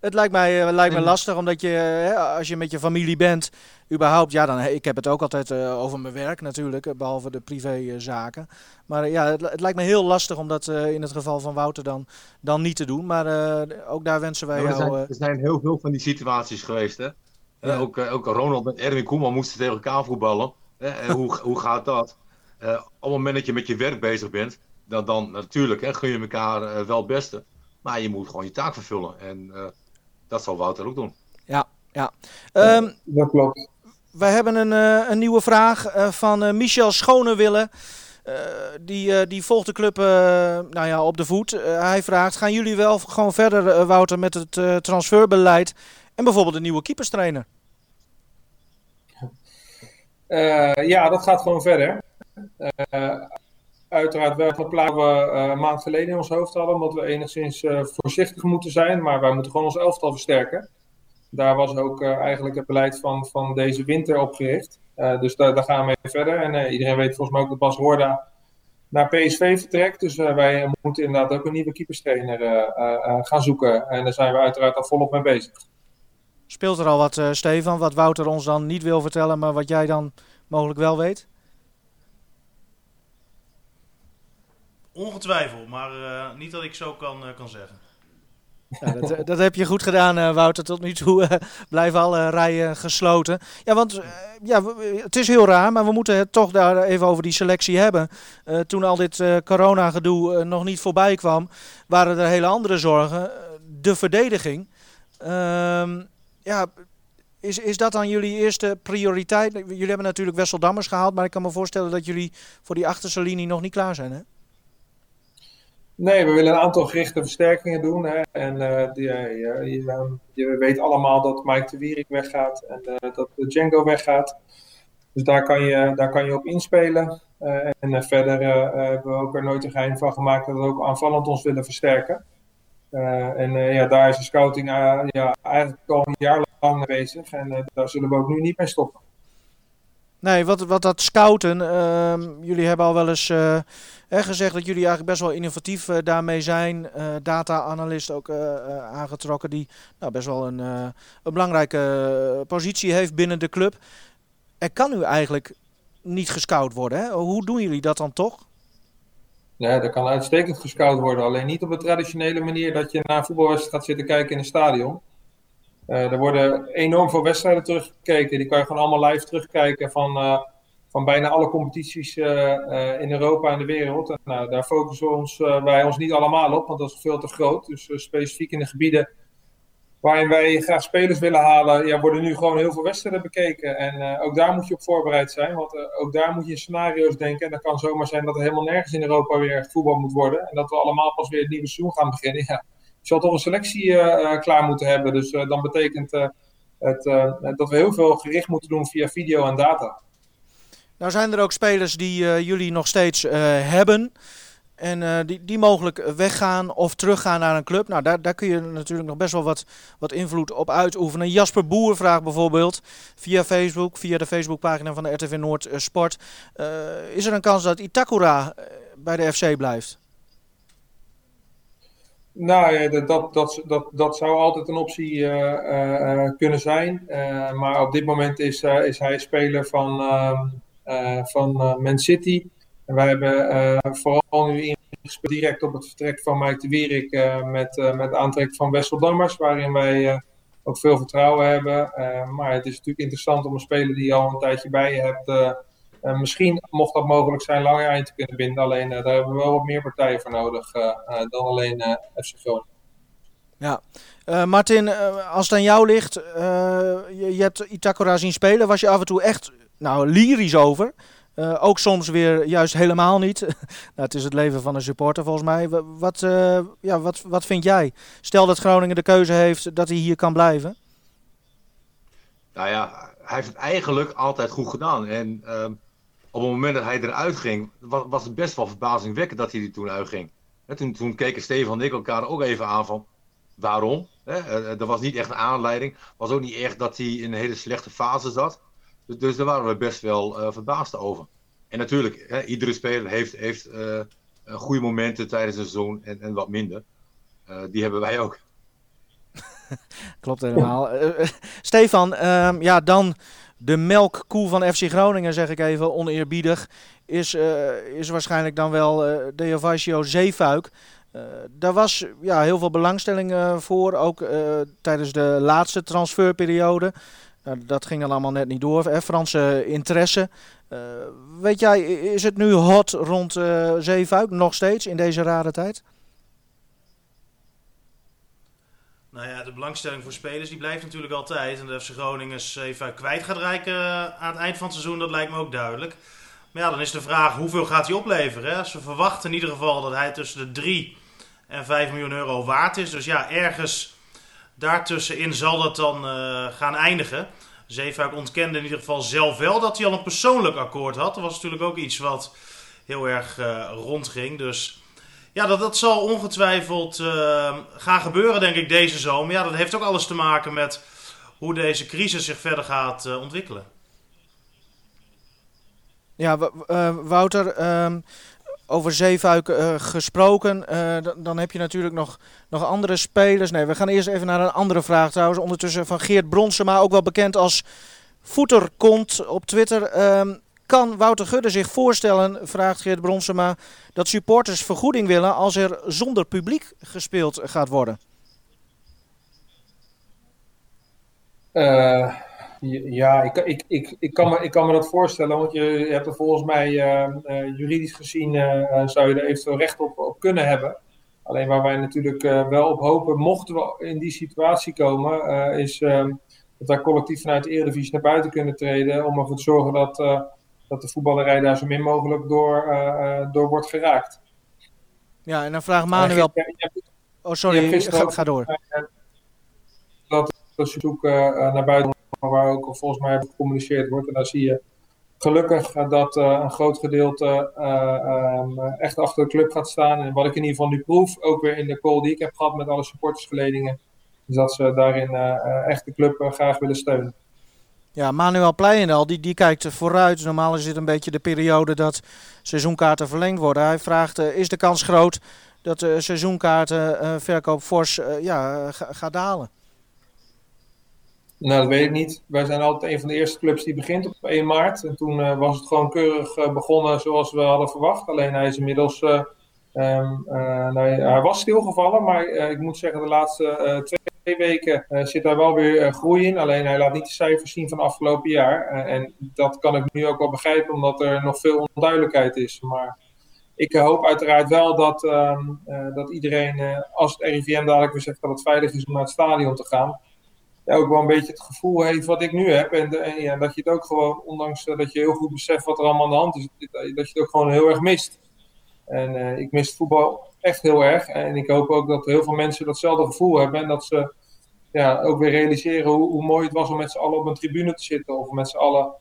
Het lijkt mij, eh, lijkt En- lastig, omdat je, eh, hè, als je met je familie bent, überhaupt, ja, dan, ik heb het ook altijd eh, over mijn werk natuurlijk, eh, behalve de privézaken. maar eh, ja, het, het lijkt me heel lastig om dat eh, in het geval van Wouter dan, dan niet te doen. Maar eh, ook daar wensen wij Ja, maar er, jou... zijn, eh, er zijn heel veel van die situaties geweest. Hè? Ja. ook, eh, ook Ronald en Erwin Koeman moesten tegen elkaar voetballen. Hè? En hoe, [LAUGHS] hoe gaat dat? Eh, op het moment dat je met je werk bezig bent, dan, dan natuurlijk hè, gun je elkaar eh, wel het beste. Maar je moet gewoon je taak vervullen. En eh, dat zal Wouter ook doen. ehm, Dat klopt. Wij hebben een, eh, een nieuwe vraag eh, van eh, Michel Schonewille. Eh, die, eh, die volgt de club eh, nou ja, op de voet. Hij vraagt, gaan jullie wel gewoon verder, Wouter, met het eh, transferbeleid en bijvoorbeeld een nieuwe keeperstrainer? Eh, ja, dat gaat gewoon verder. Eh, uiteraard wel een we eh, een maand geleden in ons hoofd hadden, omdat we enigszins voorzichtig moeten zijn. Maar wij moeten gewoon ons elftal versterken. Daar was ook eigenlijk het beleid van, van deze winter op gericht. Dus daar, daar gaan we mee verder. En iedereen weet volgens mij ook dat Bas Roorda naar PSV vertrekt. Dus wij moeten inderdaad ook een nieuwe keeperstrainer gaan zoeken. En daar zijn we uiteraard al volop mee bezig. Speelt er al wat, eh, Stefan, wat Wouter ons dan niet wil vertellen, maar wat jij dan mogelijk wel weet? Ongetwijfeld, maar eh, niet dat ik zo kan, eh, kan zeggen. Ja, dat, dat heb je goed gedaan, Wouter. Tot nu toe blijven alle rijen gesloten. Ja, want ja, het is heel raar, maar we moeten het toch daar even over die selectie hebben. Toen al dit corona-gedoe nog niet voorbij kwam, waren er hele andere zorgen. De verdediging. Ehm, ja, is, is dat dan jullie eerste prioriteit? Jullie hebben natuurlijk Wessel Dammers gehaald, maar ik kan me voorstellen dat jullie voor die achterste linie nog niet klaar zijn, hè? Nee, we willen een aantal gerichte versterkingen doen. Hè. En eh, die, je, weet allemaal dat Mike de Wierik weggaat en eh, dat Django weggaat. Dus daar kan je, daar kan je op inspelen. Eh, en verder hebben we ook er nooit een geheim van gemaakt dat we ook aanvallend ons willen versterken. Eh, en eh, ja, daar is de scouting eh, ja, eigenlijk al een jaar lang mee bezig. En daar zullen we ook nu niet mee stoppen. Nee, wat, wat dat scouten. ehm, jullie hebben al wel eens gezegd dat jullie eigenlijk best wel innovatief daarmee zijn. Data-analyst ook aangetrokken, die nou, best wel een, een belangrijke positie heeft binnen de club. Er kan nu eigenlijk niet gescout worden. Hè? Hoe doen jullie dat dan toch? Ja, dat kan uitstekend gescout worden. Alleen niet op een traditionele manier dat je naar een voetbalwedstrijd gaat zitten kijken in een stadion. Eh, er worden enorm veel wedstrijden teruggekeken. Die kan je gewoon allemaal live terugkijken van, eh, van bijna alle competities eh, in Europa en de wereld. En, daar focussen we ons, wij ons niet allemaal op, want dat is veel te groot. Dus specifiek in de gebieden waarin wij graag spelers willen halen, ja, worden nu gewoon heel veel wedstrijden bekeken. En eh, ook daar moet je op voorbereid zijn, want eh, ook daar moet je scenario's denken. En dat kan zomaar zijn dat er helemaal nergens in Europa weer voetbal moet worden. En dat we allemaal pas weer het nieuwe seizoen gaan beginnen. [LAUGHS] Ja, je zal toch een selectie eh, klaar moeten hebben. Dus dan betekent het, dat we heel veel gericht moeten doen via video en data. Nou zijn er ook spelers die jullie nog steeds hebben. En eh, die, die mogelijk weggaan of teruggaan naar een club. Nou, daar, daar kun je natuurlijk nog best wel wat, wat invloed op uitoefenen. Jasper Boer vraagt bijvoorbeeld via Facebook, via de Facebookpagina van de RTV Noord eh, Sport. eh, is er een kans dat Itakura bij de FC blijft? Nou ja, dat, dat, dat, dat, zou altijd een optie kunnen zijn. Maar op dit moment is, is hij speler van, ehm, eh, van Man City. Wij hebben eh, vooral nu direct op het vertrek van Mike de Wierik eh, met, eh, met aantrek van Wessel Dammers, waarin wij ook veel vertrouwen hebben. Maar het is natuurlijk interessant om een speler die je al een tijdje bij je hebt, misschien, mocht dat mogelijk zijn, langer je te kunnen binden. Alleen daar hebben we wel wat meer partijen voor nodig dan alleen FC Groningen. Ja. Martin, als het aan jou ligt, je, je hebt Itakura zien spelen. Was je af en toe echt nou, lyrisch over? Eh, ook soms weer juist helemaal niet. [LAUGHS] nou, het is het leven van een supporter volgens mij. Wa- Wat, eh, ja, wat, wat vind jij? Stel dat Groningen de keuze heeft dat hij hier kan blijven. Nou ja, hij heeft het eigenlijk altijd goed gedaan. En ehm, op het moment dat hij eruit ging, was, was het best wel verbazingwekkend dat hij er toen uitging. Toen keken Stefan en ik elkaar ook even aan van waarom. Hè? Eh, Er was niet echt een aanleiding. was ook niet echt dat hij in een hele slechte fase zat. Dus, dus daar waren we best wel eh, verbaasd over. En natuurlijk, hè, iedere speler heeft, heeft eh, goede momenten tijdens het seizoen en, en wat minder. die hebben wij ook. [LAUGHS] Klopt helemaal. Stefan, ehm, ja, dan de melkkoe van FC Groningen, zeg ik even oneerbiedig, is, is waarschijnlijk dan wel uh, Deovasio Zeefuik. Daar was ja, heel veel belangstelling voor, ook tijdens de laatste transferperiode. Dat ging dan allemaal net niet door, hè? Franse interesse. weet jij, is het nu hot rond Zeefuik nog steeds in deze rare tijd? Nou ja, de belangstelling voor spelers die blijft natuurlijk altijd. En de FC Groningen Zeefuik kwijt gaat rijken aan het eind van het seizoen, dat lijkt me ook duidelijk. Maar ja, dan is de vraag hoeveel gaat hij opleveren. Hè? Ze verwachten in ieder geval dat hij tussen de 3 en 5 miljoen euro waard is. Dus ja, ergens daartussenin zal dat dan uh, gaan eindigen. Zeefuik ontkende in ieder geval zelf wel dat hij al een persoonlijk akkoord had. Dat was natuurlijk ook iets wat heel erg uh, rondging. Dus ja, dat, dat zal ongetwijfeld uh, gaan gebeuren, denk ik, deze zomer. Ja, dat heeft ook alles te maken met hoe deze crisis zich verder gaat ontwikkelen. Ja, Wouter, ehm, over Zeefuik uh, gesproken. Uh, dan heb je natuurlijk nog, nog andere spelers. Nee, we gaan eerst even naar een andere vraag trouwens. Ondertussen van Geert Bronsema, ook wel bekend als voeterkont op Twitter. Um, kan Wouter Gudde zich voorstellen, vraagt Geert Bronsema, dat supporters vergoeding willen als er zonder publiek gespeeld gaat worden? Uh, ja, ik, ik, ik, ik, kan me, ik kan me dat voorstellen, want je, hebt er volgens mij uh, juridisch gezien uh, zou je er eventueel recht op, op kunnen hebben. Alleen waar wij natuurlijk wel op hopen, mochten we in die situatie komen, is dat wij collectief vanuit de Eredivisie naar buiten kunnen treden om ervoor te zorgen dat, dat de voetballerij daar zo min mogelijk door, door wordt geraakt. Ja, en dan vraagt Manuel... Oh, sorry, ga, ga door. Dat we zoeken naar buiten waar ook volgens mij gecommuniceerd wordt. En daar zie je gelukkig dat uh, een groot gedeelte uh, um, echt achter de club gaat staan. En wat ik in ieder geval nu proef, ook weer in de call die ik heb gehad met alle supportersgeledingen, is dat ze daarin uh, echt de club graag willen steunen. Ja, Manuel Pleijendal, die, die kijkt vooruit. Normaal is dit een beetje de periode dat seizoenkaarten verlengd worden. Hij vraagt, is de kans groot dat de seizoenkaartenverkoop fors ja, gaat dalen? Nou, dat weet ik niet. Wij zijn altijd een van de eerste clubs die begint op 1 maart. En toen uh, was het gewoon keurig uh, begonnen zoals we hadden verwacht. Alleen hij is inmiddels. Uh, um, nou, hij was stilgevallen, maar ik moet zeggen, de laatste twee weken zit daar wel weer groei in. Alleen hij laat niet de cijfers zien van afgelopen jaar. en dat kan ik nu ook wel begrijpen, omdat er nog veel onduidelijkheid is. Maar ik hoop uiteraard wel dat, ehm, dat iedereen, als het RIVM dadelijk weer zegt dat het veilig is om naar het stadion te gaan ja, ook wel een beetje het gevoel heeft wat ik nu heb. En, en ja, dat je het ook gewoon, ondanks dat je heel goed beseft wat er allemaal aan de hand is, dat je het ook gewoon heel erg mist. En uh, ik mis voetbal echt heel erg. En ik hoop ook dat heel veel mensen datzelfde gevoel hebben. En dat ze ja, ook weer realiseren hoe, hoe mooi het was om met z'n allen op een tribune te zitten. Of met z'n allen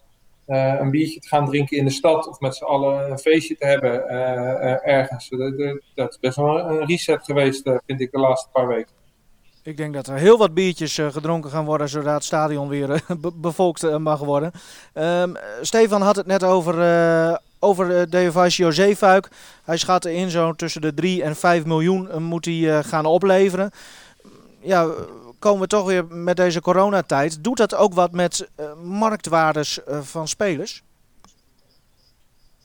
een biertje te gaan drinken in de stad. Of met z'n allen een feestje te hebben ergens. Dat, dat, is best wel een reset geweest, vind ik, de laatste paar weken. Ik denk dat er heel wat biertjes uh, gedronken gaan worden zodra het stadion weer uh, bevolkt uh, mag worden. Um, Stefan had het net over, over uh, Deovasio Zeefuik. Hij schat in zo'n tussen de 3 en 5 miljoen moet hij gaan opleveren. Ja, komen we toch weer met deze coronatijd. Doet dat ook wat met marktwaardes van spelers?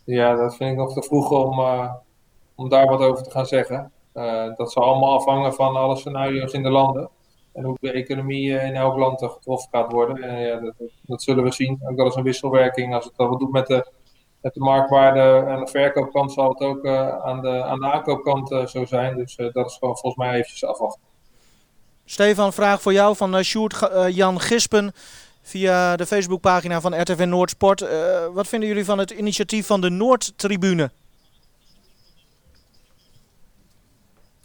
Ja, dat vind ik nog te vroeg om, om daar wat over te gaan zeggen. Uh, dat zal allemaal afhangen van alle scenario's in de landen. En hoe de economie uh, in elk land getroffen gaat worden. En ja, dat, dat, zullen we zien. Ook dat is een wisselwerking. Als het wat doet met de, met de marktwaarde aan de verkoopkant, zal het ook uh, aan, de, aan de aankoopkant zo zijn. Dus dat is gewoon volgens mij eventjes afwachten. Stefan, vraag voor jou van Sjoerd Jan Gispen via de Facebookpagina van RTV Noordsport. wat vinden jullie van het initiatief van de Noordtribune?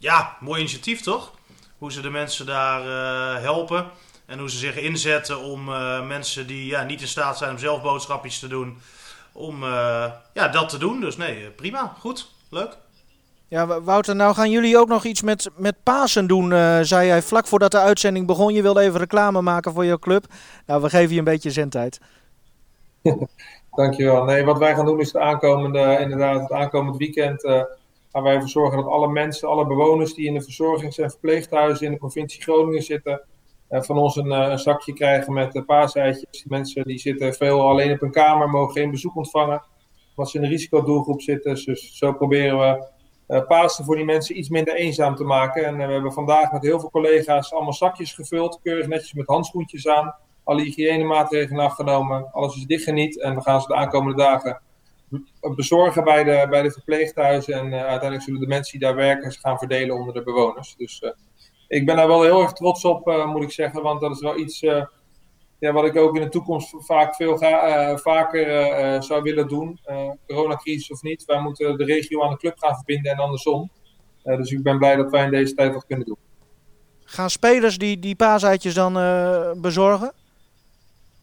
Ja, mooi initiatief toch? Hoe ze de mensen daar uh, helpen. En hoe ze zich inzetten om uh, mensen die ja, niet in staat zijn om zelf boodschapjes te doen. Om uh, ja, dat te doen. Dus nee, prima. Goed. Leuk. Ja, Wouter, nou gaan jullie ook nog iets met, met Pasen doen, zei jij vlak voordat de uitzending begon. Je wilde even reclame maken voor jouw club. Nou, we geven je een beetje zendtijd. [LAUGHS] Dankjewel. Nee, wat wij gaan doen is het aankomende, inderdaad, het aankomend weekend gaan wij ervoor zorgen dat alle mensen, alle bewoners die in de verzorgings- en verpleeghuizen in de provincie Groningen zitten, van ons een, een, zakje krijgen met paaseitjes. Mensen die zitten veel alleen op een kamer, mogen geen bezoek ontvangen, omdat ze in een risicodoelgroep zitten. Dus zo proberen we uh, Pasen voor die mensen iets minder eenzaam te maken. En we hebben vandaag met heel veel collega's allemaal zakjes gevuld, keurig netjes met handschoentjes aan alle hygiënemaatregelen afgenomen. Alles is dichtgeniet en we gaan ze de aankomende dagen bezorgen bij de, bij de verpleeghuizen. En uh, uiteindelijk zullen de mensen die daar werken ze gaan verdelen onder de bewoners. Dus uh, ik ben daar wel heel erg trots op, uh, moet ik zeggen. Want dat is wel iets ja, wat ik ook in de toekomst vaak veel ga, vaker zou willen doen. coronacrisis of niet. Wij moeten de regio aan de club gaan verbinden en andersom. dus ik ben blij dat wij in deze tijd wat kunnen doen. Gaan spelers die, die paaseitjes dan bezorgen?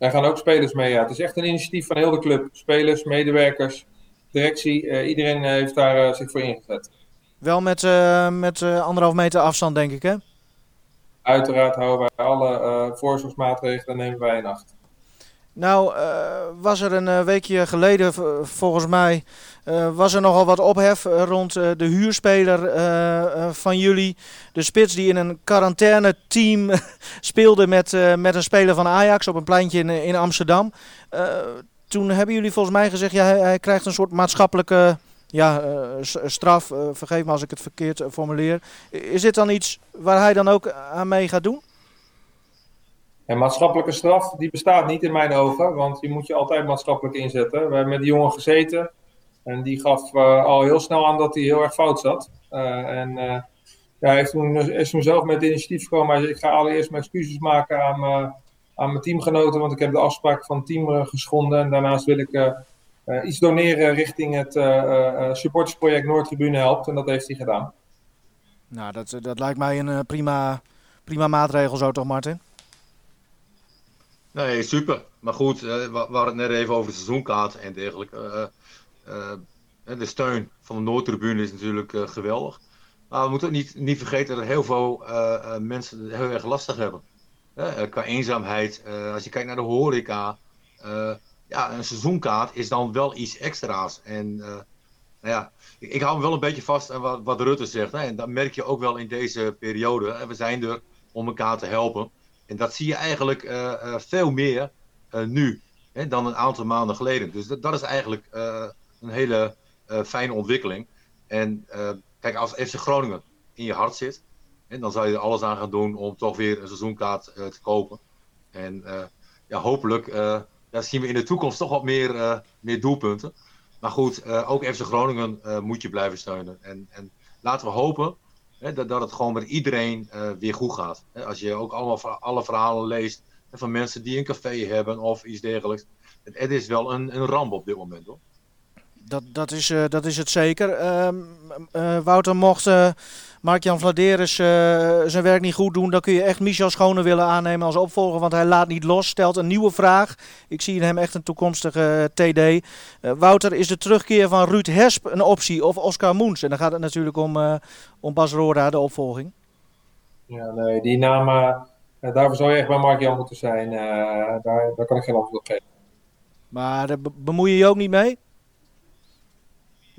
Daar gaan ook spelers mee. Ja. Het is echt een initiatief van heel de club. Spelers, medewerkers, directie. Uh, iedereen heeft daar uh, zich voor ingezet. Wel met, met anderhalf meter afstand, denk ik, hè? Uiteraard houden wij alle voorzorgsmaatregelen nemen wij in acht. Nou, was er een weekje geleden, volgens mij, was er nogal wat ophef rond de huurspeler van jullie. De spits die in een quarantaine-team [LAUGHS] speelde met, met een speler van Ajax op een pleintje in, in Amsterdam. toen hebben jullie volgens mij gezegd, ja, hij, hij krijgt een soort maatschappelijke ja, straf. vergeef me als ik het verkeerd formuleer. Is dit dan iets waar hij dan ook aan mee gaat doen? En maatschappelijke straf, die bestaat niet in mijn ogen, want je moet je altijd maatschappelijk inzetten. We hebben met die jongen gezeten en die gaf uh, al heel snel aan dat hij heel erg fout zat. Uh, en uh, ja, hij heeft toen, is toen zelf met het initiatief gekomen. Hij zei, ik ga allereerst mijn excuses maken aan, aan mijn teamgenoten, want ik heb de afspraak van het team geschonden. En daarnaast wil ik iets doneren richting het supportersproject Noordtribune Helpt. En dat heeft hij gedaan. Nou, dat, dat lijkt mij een prima, prima maatregel zo toch, Martin? Nee, super. Maar goed, uh, we hadden het net even over de seizoenkaart en dergelijke. Uh, uh, de steun van de Noordtribune is natuurlijk geweldig. Maar we moeten ook niet, niet vergeten dat heel veel mensen het heel erg lastig hebben. qua eenzaamheid, als je kijkt naar de horeca. ja, een seizoenkaart is dan wel iets extra's. En nou ja, ik, hou me wel een beetje vast aan wat, wat Rutte zegt. Hè? En dat merk je ook wel in deze periode. We zijn er om elkaar te helpen. En dat zie je eigenlijk uh, uh, veel meer uh, nu hè, dan een aantal maanden geleden. Dus dat, is eigenlijk een hele fijne ontwikkeling. En kijk, als FC Groningen in je hart zit, en dan zou je er alles aan gaan doen om toch weer een seizoenkaart te kopen. En ja, hopelijk zien we in de toekomst toch wat meer, meer doelpunten. Maar goed, ook FC Groningen moet je blijven steunen. En, en laten we hopen dat, dat het gewoon met iedereen uh, weer goed gaat. als je ook allemaal alle verhalen leest van mensen die een café hebben of iets dergelijks. Het, het is wel een, een ramp op dit moment hoor. Dat, dat, is, uh, dat is het zeker. Uh, Wouter, mocht Mark-Jan Vladeres zijn werk niet goed doen, dan kun je echt Michel Schone willen aannemen als opvolger, want hij laat niet los, stelt een nieuwe vraag. Ik zie in hem echt een toekomstige TD. Wouter, is de terugkeer van Ruud Hesp een optie of Oscar Moens? En dan gaat het natuurlijk om, om Bas Roda, de opvolging. Ja, nee, die namen, daarvoor zou je echt bij Mark-Jan moeten zijn. daar, daar kan ik geen antwoord op geven. Maar daar bemoei je je ook niet mee?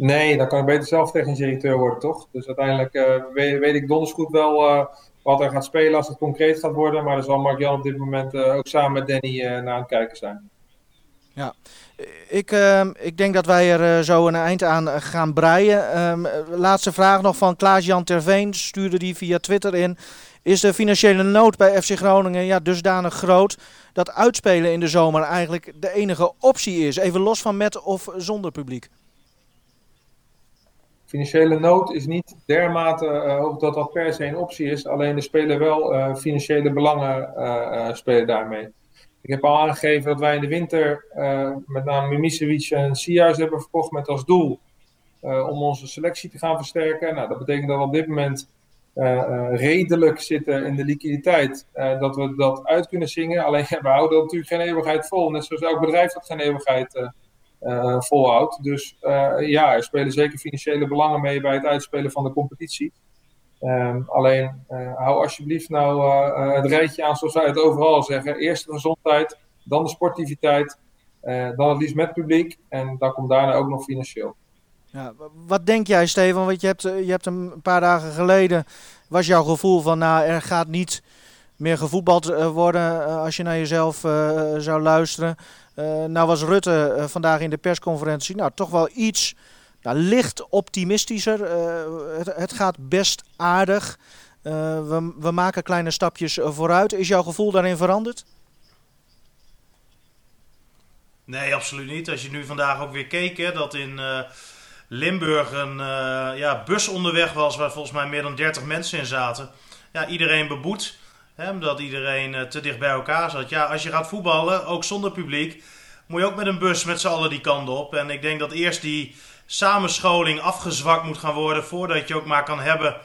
Nee, dan kan ik beter zelf technisch directeur worden, toch? Dus uiteindelijk uh, weet, ik donders goed wel uh, wat er gaat spelen als het concreet gaat worden. Maar dan zal Mark-Jan op dit moment uh, ook samen met Danny naar aan het kijken zijn. Ja, ik, ik denk dat wij er zo een eind aan gaan breien. Um, laatste vraag nog van Klaas-Jan Terveen, stuurde die via Twitter in. Is de financiële nood bij FC Groningen ja, dusdanig groot dat uitspelen in de zomer eigenlijk de enige optie is? Even los van met of zonder publiek financiële nood is niet dermate uh, dat dat per se een optie is. Alleen er spelen wel uh, financiële belangen uh, spelen daarmee. Ik heb al aangegeven dat wij in de winter met name Mimicevic en Sierhuis hebben verkocht met als doel om onze selectie te gaan versterken. Nou, dat betekent dat we op dit moment redelijk zitten in de liquiditeit. dat we dat uit kunnen zingen. Alleen [LAUGHS] we houden dat natuurlijk geen eeuwigheid vol. Net zoals elk bedrijf dat geen eeuwigheid uh. Dus uh, ja, er spelen zeker financiële belangen mee bij het uitspelen van de competitie. Um, alleen uh, hou alsjeblieft nou het rijtje aan zoals wij het overal zeggen. Eerst de gezondheid, dan de sportiviteit, dan het liefst met publiek en dan komt daarna ook nog financieel. Ja, wat denk jij, Stefan? Want je hebt, je hebt een paar dagen geleden. was jouw gevoel van. Nou, er gaat niet meer gevoetbald worden. als je naar jezelf zou luisteren. Nou, was Rutte vandaag in de persconferentie. Nou, toch wel iets. Nou, licht optimistischer. Het, het, gaat best aardig. we, we maken kleine stapjes vooruit. Is jouw gevoel daarin veranderd? Nee, absoluut niet. Als je nu vandaag ook weer keek, hè, dat in Limburg een ja, bus onderweg was waar volgens mij meer dan 30 mensen in zaten. Ja, iedereen beboet, hè, omdat iedereen uh, te dicht bij elkaar zat. Ja, als je gaat voetballen, ook zonder publiek, moet je ook met een bus met z'n allen die kant op. En ik denk dat eerst die samenscholing afgezwakt moet gaan worden voordat je ook maar kan hebben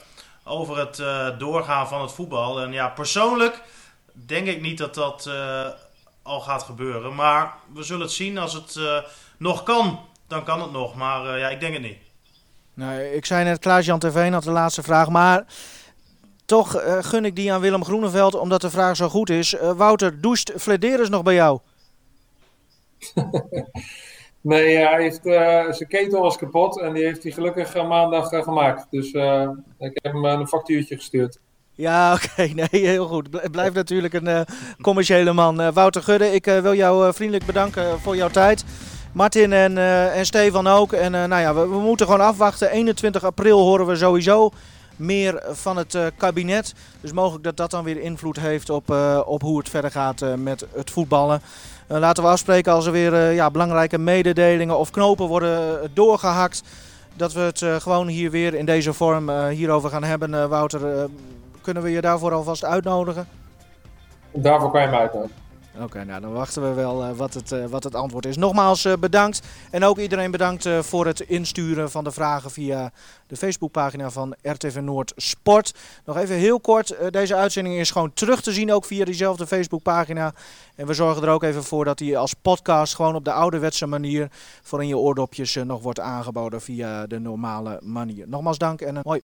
over het doorgaan van het voetbal. En ja, persoonlijk denk ik niet dat dat al gaat gebeuren. Maar we zullen het zien. Als het nog kan, dan kan het nog. Maar ja, ik denk het niet. Nee, ik zei net, Klaas-Jan TV had de laatste vraag. Maar toch uh, gun ik die aan Willem Groeneveld, omdat de vraag zo goed is. Wouter, doucht Flederis nog bij jou? [LAUGHS] nee, hij heeft, zijn ketel was kapot en die heeft hij gelukkig maandag gemaakt. Dus ik heb hem een factuurtje gestuurd. Ja, [LAUGHS] oké. Nee, heel goed. Het blijft natuurlijk een uh, commerciële man. Uh, Wouter Gudde, ik uh, wil jou vriendelijk bedanken voor jouw tijd. Martin en, en Stefan ook. En nou ja, we, we, moeten gewoon afwachten. 21 april horen we sowieso meer van het kabinet. Dus mogelijk dat dat dan weer invloed heeft op, op hoe het verder gaat met het voetballen. laten we afspreken als er weer ja, belangrijke mededelingen of knopen worden doorgehakt. Dat we het gewoon hier weer in deze vorm hierover gaan hebben. Wouter, kunnen we je daarvoor alvast uitnodigen? Daarvoor kan je me uitnodigen. Oké, nou dan wachten we wel uh, wat, het, uh, wat het antwoord is. Nogmaals uh, bedankt. En ook iedereen bedankt voor het insturen van de vragen via de Facebookpagina van RTV Noord Sport. Nog even heel kort. deze uitzending is gewoon terug te zien ook via diezelfde Facebookpagina. En we zorgen er ook even voor dat die als podcast gewoon op de ouderwetse manier voor in je oordopjes nog wordt aangeboden via de normale manier. Nogmaals dank en hoi.